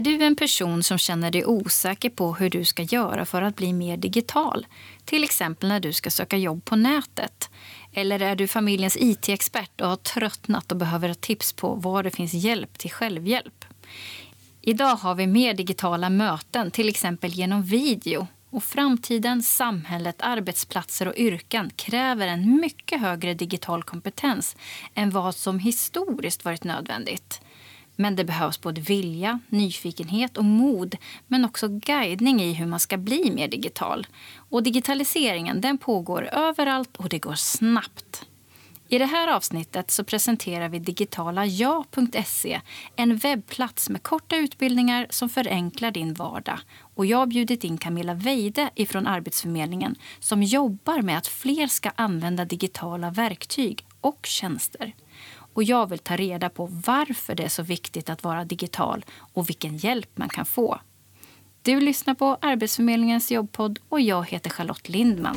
Är du en person som känner dig osäker på hur du ska göra för att bli mer digital? Till exempel när du ska söka jobb på nätet. Eller är du familjens IT-expert och har tröttnat och behöver ha tips på var det finns hjälp till självhjälp? Idag har vi mer digitala möten, till exempel genom video. Och framtiden, samhället, arbetsplatser och yrken kräver en mycket högre digital kompetens än vad som historiskt varit nödvändigt. Men det behövs både vilja, nyfikenhet och mod men också guidning i hur man ska bli mer digital. Och digitaliseringen den pågår överallt och det går snabbt. I det här avsnittet så presenterar vi digitalaja.se en webbplats med korta utbildningar som förenklar din vardag. Och jag har bjudit in Camilla Weide från Arbetsförmedlingen som jobbar med att fler ska använda digitala verktyg och tjänster. Och jag vill ta reda på varför det är så viktigt att vara digital och vilken hjälp man kan få. Du lyssnar på Arbetsförmedlingens jobbpodd och jag heter Charlotte Lindman.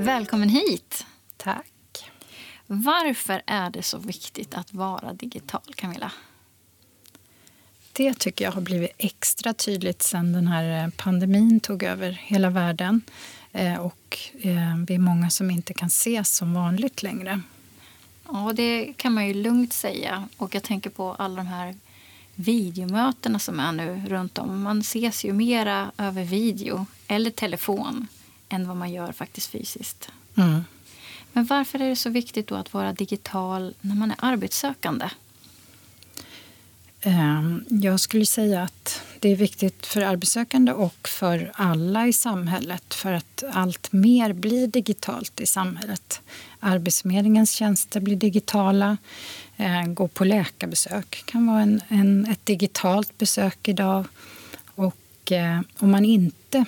Välkommen hit. Tack. Varför är det så viktigt att vara digital, Camilla? Det tycker jag har blivit extra tydligt sen den här eh, pandemin tog över hela världen. Eh, och eh, vi är många som inte kan ses som vanligt längre. Ja, det kan man ju lugnt säga. Och jag tänker på alla de här videomötena som är nu runt om. Man ses ju mera över video eller telefon än vad man gör faktiskt fysiskt. Mm. Men varför är det så viktigt då att vara digital när man är arbetssökande? Ehm, jag skulle säga att det är viktigt för arbetssökande och för alla i samhället för att allt mer blir digitalt i samhället. Arbetsförmedlingens tjänster blir digitala. Ehm, gå på läkarbesök kan vara en, en ett digitalt besök idag. Och eh, om man inte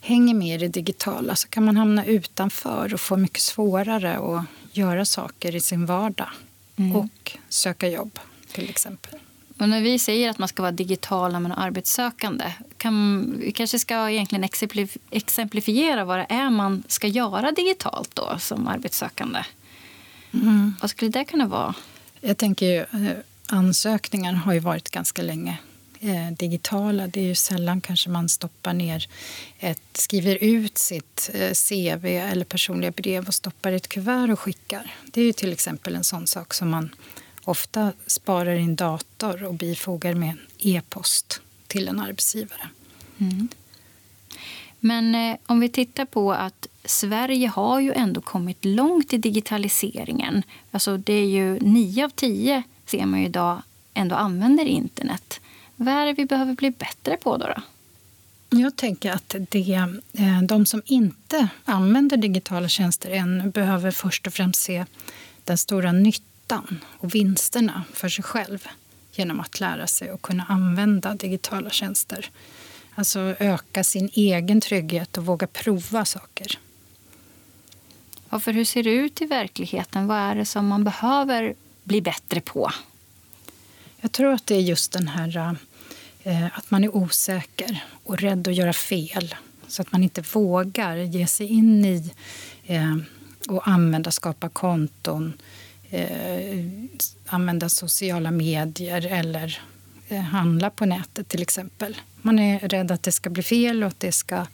hänger med i det digitala så kan man hamna utanför och få mycket svårare att göra saker i sin vardag mm. och söka jobb till exempel. Och när vi säger att man ska vara digital när man är arbetssökande kan, vi kanske ska egentligen exemplifiera vad det är man ska göra digitalt då som arbetssökande. Mm. Vad skulle det kunna vara? Jag tänker ju, eh, ansökningar har ju varit ganska länge eh, digitala. Det är ju sällan kanske man stoppar ner ett, skriver ut sitt eh, CV eller personliga brev och stoppar ett kuvert och skickar. Det är ju till exempel en sån sak som man ofta sparar i en dator och bifogar med en e-post till en arbetsgivare. Mm. Men eh, om vi tittar på att Sverige har ju ändå kommit långt i digitaliseringen. Alltså det är ju nio av tio ser man ju idag ändå använder internet. Vad är det vi behöver bli bättre på då? då? Jag tänker att det, eh, de som inte använder digitala tjänster än behöver först och främst se den stora nyttan och vinsterna för sig själv genom att lära sig att kunna använda digitala tjänster. Alltså öka sin egen trygghet och våga prova saker. Ja, för hur ser det ut i verkligheten? Vad är det som man behöver bli bättre på? Jag tror att det är just den här Eh, att man är osäker och rädd att göra fel. Så att man inte vågar ge sig in i eh, och använda, skapa konton, eh, använda sociala medier eller eh, handla på nätet till exempel. Man är rädd att det ska bli fel och att det ska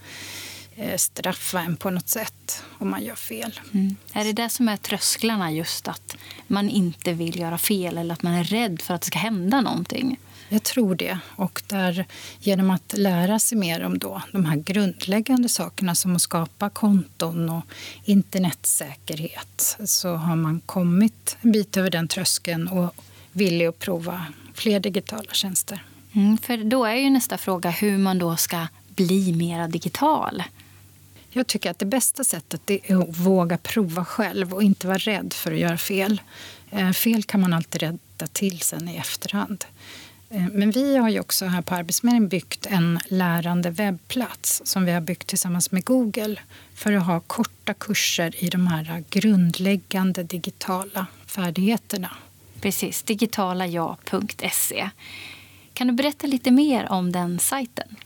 eh, straffa en på något sätt om man gör fel. Mm. Är det det som är trösklarna, just att man inte vill göra fel eller att man är rädd för att det ska hända någonting? Jag tror det. Och där, genom att lära sig mer om då, de här grundläggande sakerna som att skapa konton och internetsäkerhet så har man kommit en bit över den tröskeln och villig att prova fler digitala tjänster. Mm, för då är ju nästa fråga hur man då ska bli mer digital. Jag tycker att det bästa sättet är att våga prova själv och inte vara rädd för att göra fel. Eh, fel kan man alltid rätta till sen i efterhand. Eh, men vi har ju också här på Arbetsförmedlingen byggt en lärande webbplats som vi har byggt tillsammans med Google för att ha korta kurser i de här grundläggande digitala färdigheterna. Precis, digitalaja.se. Kan du berätta lite mer om den sajten?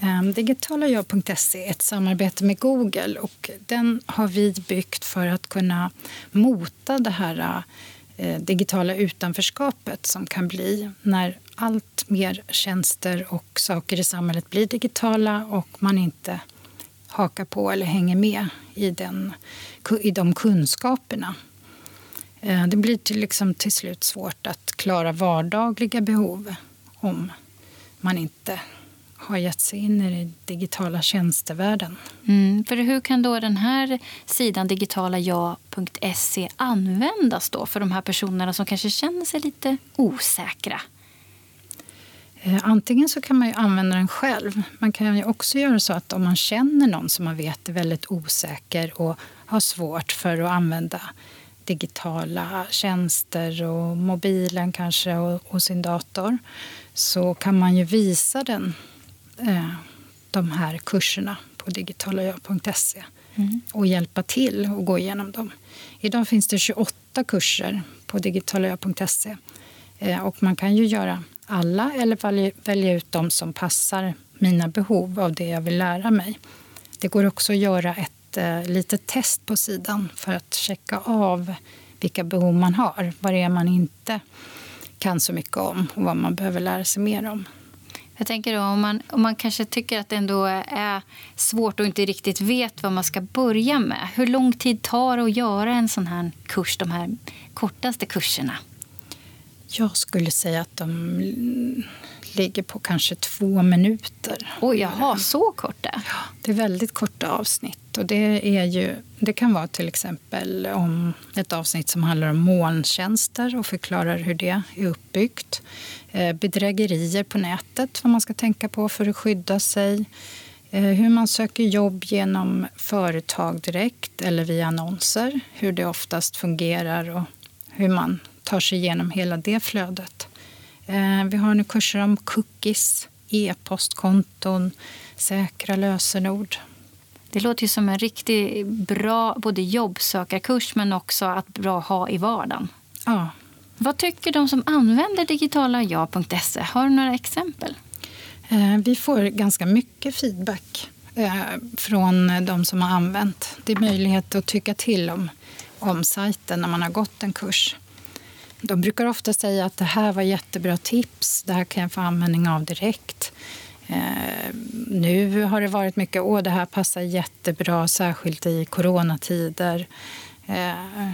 Ehm, Digitalaja.se är ett samarbete med Google och den har vi byggt för att kunna mota det här eh, Eh, digitala utanförskapet som kan bli när allt mer tjänster och saker i samhället blir digitala och man inte hakar på eller hänger med i, den, i de kunskaperna. Eh, det blir till, liksom till slut svårt att klara vardagliga behov om man inte har gett sig in i den digitala tjänstevärlden. Mm, för hur kan då den här sidan digitalaja.se användas då för de här personerna som kanske känner sig lite osäkra? Eh, antingen så kan man ju använda den själv. Man kan ju också göra så att om man känner någon som man vet är väldigt osäker och har svårt för att använda digitala tjänster och mobilen kanske och, och sin dator så kan man ju visa den eh, de här kurserna på digitalaja.se mm. och hjälpa till att gå igenom dem. Idag finns det 28 kurser på digitalaja.se eh, och man kan ju göra alla eller välja ut de som passar mina behov av det jag vill lära mig. Det går också att göra ett eh, litet test på sidan för att checka av vilka behov man har. Vad det är man inte kan så mycket om och vad man behöver lära sig mer om. Jag tänker då, om man, om man kanske tycker att det ändå är svårt och inte riktigt vet vad man ska börja med. Hur lång tid tar det att göra en sån här kurs, de här kortaste kurserna? Jag skulle säga att de ligger på kanske två minuter. Oj, jaha, så korta? Ja, det är väldigt korta avsnitt. Och det, är ju, det kan vara till exempel om ett avsnitt som handlar om molntjänster och förklarar hur det är uppbyggt. Eh, bedrägerier på nätet, vad man ska tänka på för att skydda sig. Eh, hur man söker jobb genom företag direkt eller via annonser. Hur det oftast fungerar och hur man tar sig igenom hela det flödet. Eh, vi har nu kurser om cookies, e-postkonton, säkra lösenord. Det låter ju som en riktigt bra både jobbsökarkurs men också att bra ha i vardagen. Ja. Vad tycker de som använder digitalaja.se? Har du några exempel? Eh, vi får ganska mycket feedback eh, från de som har använt. Det är möjlighet att tycka till om, om sajten när man har gått en kurs. De brukar ofta säga att det här var jättebra tips, det här kan jag få användning av direkt. Eh, nu har det varit mycket, åh det här passar jättebra, särskilt i coronatider. Eh,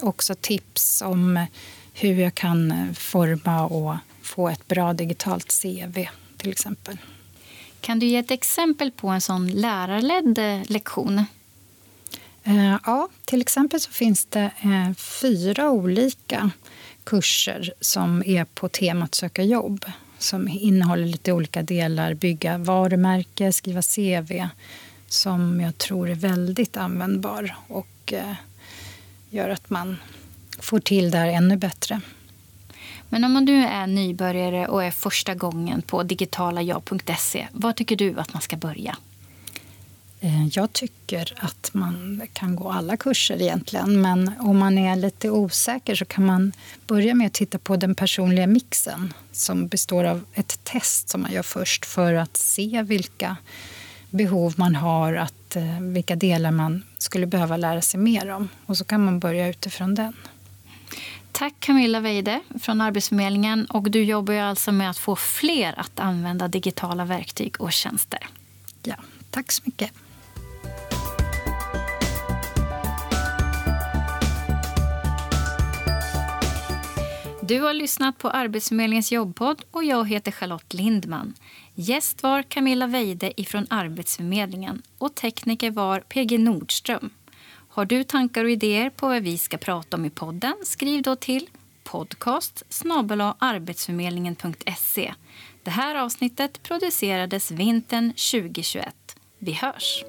också tips om hur jag kan forma och få ett bra digitalt CV till exempel. Kan du ge ett exempel på en sån lärarledd lektion? Eh, ja, till exempel så finns det eh, fyra olika kurser som är på temat söka jobb som innehåller lite olika delar. Bygga varumärke, skriva CV som jag tror är väldigt användbar och eh, gör att man får till det här ännu bättre. Men om man nu är nybörjare och är första gången på digitalaja.se, var tycker du att man ska börja? Eh, jag tycker att man kan gå alla kurser egentligen. Men om man är lite osäker så kan man börja med att titta på den personliga mixen som består av ett test som man gör först för att se vilka behov man har, att, eh, vilka delar man skulle behöva lära sig mer om. Och så kan man börja utifrån den. Tack Camilla Weide från Arbetsförmedlingen. Och du jobbar ju alltså med att få fler att använda digitala verktyg och tjänster. Ja, tack så mycket. Du har lyssnat på Arbetsförmedlingens jobbpodd och jag heter Charlotte Lindman. Gäst var Camilla Weide från Arbetsförmedlingen och tekniker var PG Nordström. Har du tankar och idéer på vad vi ska prata om i podden? Skriv då till podcast arbetsförmedlingen.se. Det här avsnittet producerades vintern 2021. Vi hörs!